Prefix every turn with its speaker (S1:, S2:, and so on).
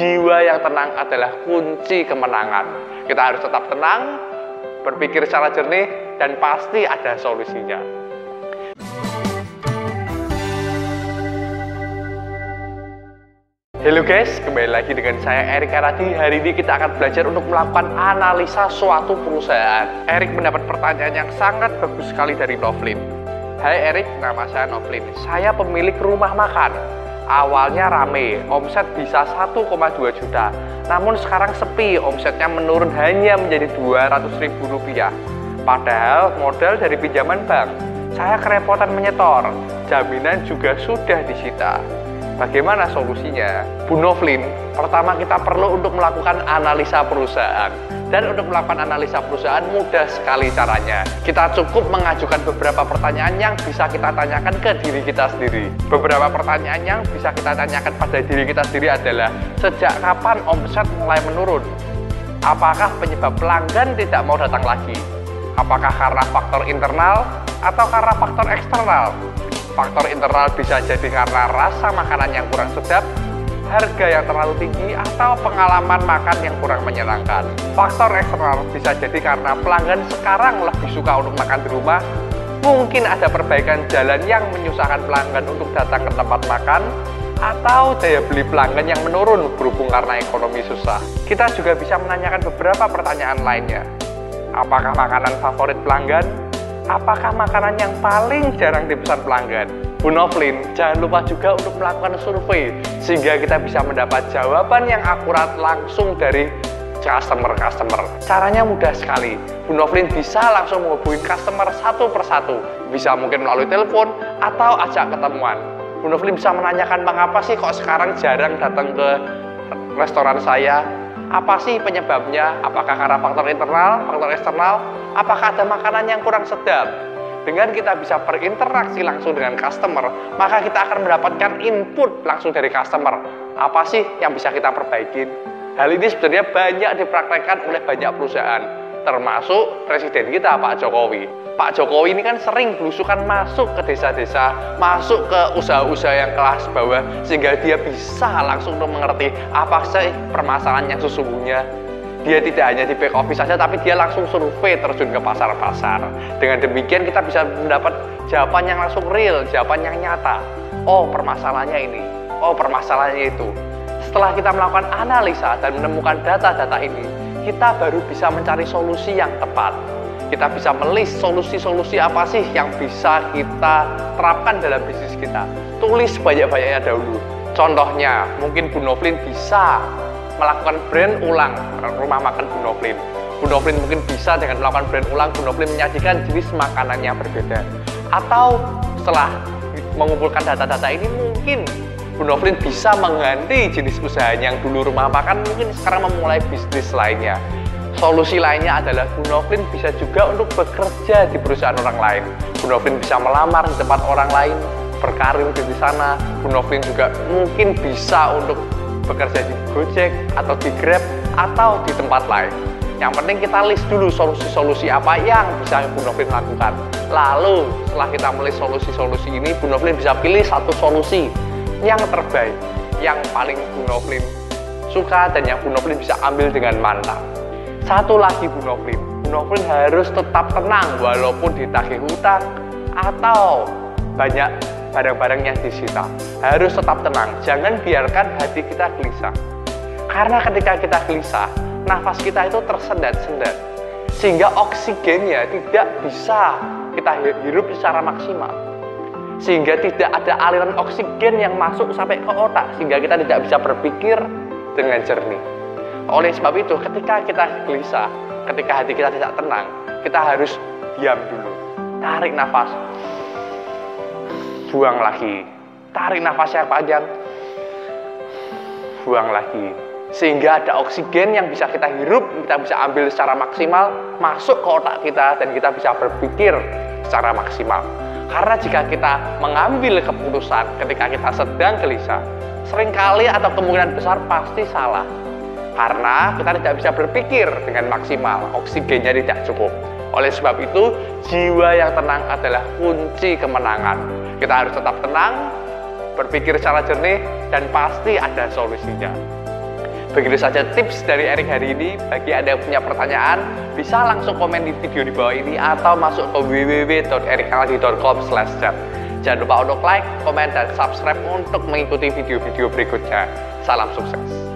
S1: jiwa yang tenang adalah kunci kemenangan. Kita harus tetap tenang, berpikir secara jernih, dan pasti ada solusinya. Halo guys, kembali lagi dengan saya Erik Aradi. Hari ini kita akan belajar untuk melakukan analisa suatu perusahaan. Erik mendapat pertanyaan yang sangat bagus sekali dari Novlin. Hai Erik, nama saya Novlin. Saya pemilik rumah makan. Awalnya rame, omset bisa 1,2 juta. Namun sekarang sepi, omsetnya menurun hanya menjadi 200 ribu rupiah. Padahal modal dari pinjaman bank. Saya kerepotan menyetor, jaminan juga sudah disita. Bagaimana solusinya? Bu Novlin, pertama kita perlu untuk melakukan analisa perusahaan. Dan untuk melakukan analisa perusahaan mudah sekali caranya. Kita cukup mengajukan beberapa pertanyaan yang bisa kita tanyakan ke diri kita sendiri. Beberapa pertanyaan yang bisa kita tanyakan pada diri kita sendiri adalah sejak kapan omset mulai menurun? Apakah penyebab pelanggan tidak mau datang lagi? Apakah karena faktor internal atau karena faktor eksternal? Faktor internal bisa jadi karena rasa makanan yang kurang sedap, harga yang terlalu tinggi, atau pengalaman makan yang kurang menyenangkan. Faktor eksternal bisa jadi karena pelanggan sekarang lebih suka untuk makan di rumah, mungkin ada perbaikan jalan yang menyusahkan pelanggan untuk datang ke tempat makan, atau daya beli pelanggan yang menurun berhubung karena ekonomi susah. Kita juga bisa menanyakan beberapa pertanyaan lainnya. Apakah makanan favorit pelanggan? Apakah makanan yang paling jarang dipesan pelanggan? Bu Novlin, jangan lupa juga untuk melakukan survei sehingga kita bisa mendapat jawaban yang akurat langsung dari customer-customer. Caranya mudah sekali. Bu Novlin bisa langsung menghubungi customer satu persatu. Bisa mungkin melalui telepon atau ajak ketemuan. Bu Novlin bisa menanyakan mengapa sih kok sekarang jarang datang ke restoran saya, apa sih penyebabnya? Apakah karena faktor internal, faktor eksternal? Apakah ada makanan yang kurang sedap? Dengan kita bisa berinteraksi langsung dengan customer, maka kita akan mendapatkan input langsung dari customer. Apa sih yang bisa kita perbaiki? Hal ini sebenarnya banyak dipraktekkan oleh banyak perusahaan, termasuk presiden kita Pak Jokowi. Pak Jokowi ini kan sering belusukan masuk ke desa-desa, masuk ke usaha-usaha yang kelas bawah, sehingga dia bisa langsung mengerti apa sih permasalahan yang sesungguhnya. Dia tidak hanya di back office saja, tapi dia langsung survei terjun ke pasar-pasar. Dengan demikian kita bisa mendapat jawaban yang langsung real, jawaban yang nyata. Oh permasalahannya ini, oh permasalahannya itu. Setelah kita melakukan analisa dan menemukan data-data ini, kita baru bisa mencari solusi yang tepat kita bisa melis solusi-solusi apa sih yang bisa kita terapkan dalam bisnis kita. Tulis banyak-banyaknya dahulu. Contohnya, mungkin Bu Novlin bisa melakukan brand ulang rumah makan Bu Novlin. Bu Novlin mungkin bisa dengan melakukan brand ulang, Bu Novlin menyajikan jenis makanan yang berbeda. Atau setelah mengumpulkan data-data ini mungkin Bu Novlin bisa mengganti jenis usaha yang dulu rumah makan mungkin sekarang memulai bisnis lainnya Solusi lainnya adalah Bu Novlin bisa juga untuk bekerja di perusahaan orang lain. Bu Novlin bisa melamar di tempat orang lain, berkarir di sana. Bu Novlin juga mungkin bisa untuk bekerja di Gojek atau di Grab atau di tempat lain. Yang penting kita list dulu solusi-solusi apa yang bisa Bu Novlin lakukan. Lalu setelah kita melihat solusi-solusi ini, Bu Novlin bisa pilih satu solusi yang terbaik, yang paling Bu suka dan yang Bu bisa ambil dengan mantap. Satu lagi Bu Novlin harus tetap tenang walaupun ditagih hutang atau banyak barang-barang yang disita. Harus tetap tenang, jangan biarkan hati kita gelisah. Karena ketika kita gelisah, nafas kita itu tersendat-sendat. Sehingga oksigennya tidak bisa kita hirup secara maksimal. Sehingga tidak ada aliran oksigen yang masuk sampai ke otak. Sehingga kita tidak bisa berpikir dengan jernih. Oleh sebab itu, ketika kita gelisah, ketika hati kita tidak tenang, kita harus diam dulu. Tarik nafas. Buang lagi. Tarik nafas yang panjang. Buang lagi. Sehingga ada oksigen yang bisa kita hirup, kita bisa ambil secara maksimal, masuk ke otak kita, dan kita bisa berpikir secara maksimal. Karena jika kita mengambil keputusan ketika kita sedang gelisah, sering kali atau kemungkinan besar pasti salah karena kita tidak bisa berpikir dengan maksimal, oksigennya tidak cukup. Oleh sebab itu, jiwa yang tenang adalah kunci kemenangan. Kita harus tetap tenang, berpikir secara jernih, dan pasti ada solusinya. Begitu saja tips dari Erik hari ini. Bagi Anda yang punya pertanyaan, bisa langsung komen di video di bawah ini atau masuk ke www.erikaladi.com chat. Jangan lupa untuk like, komen, dan subscribe untuk mengikuti video-video berikutnya. Salam sukses.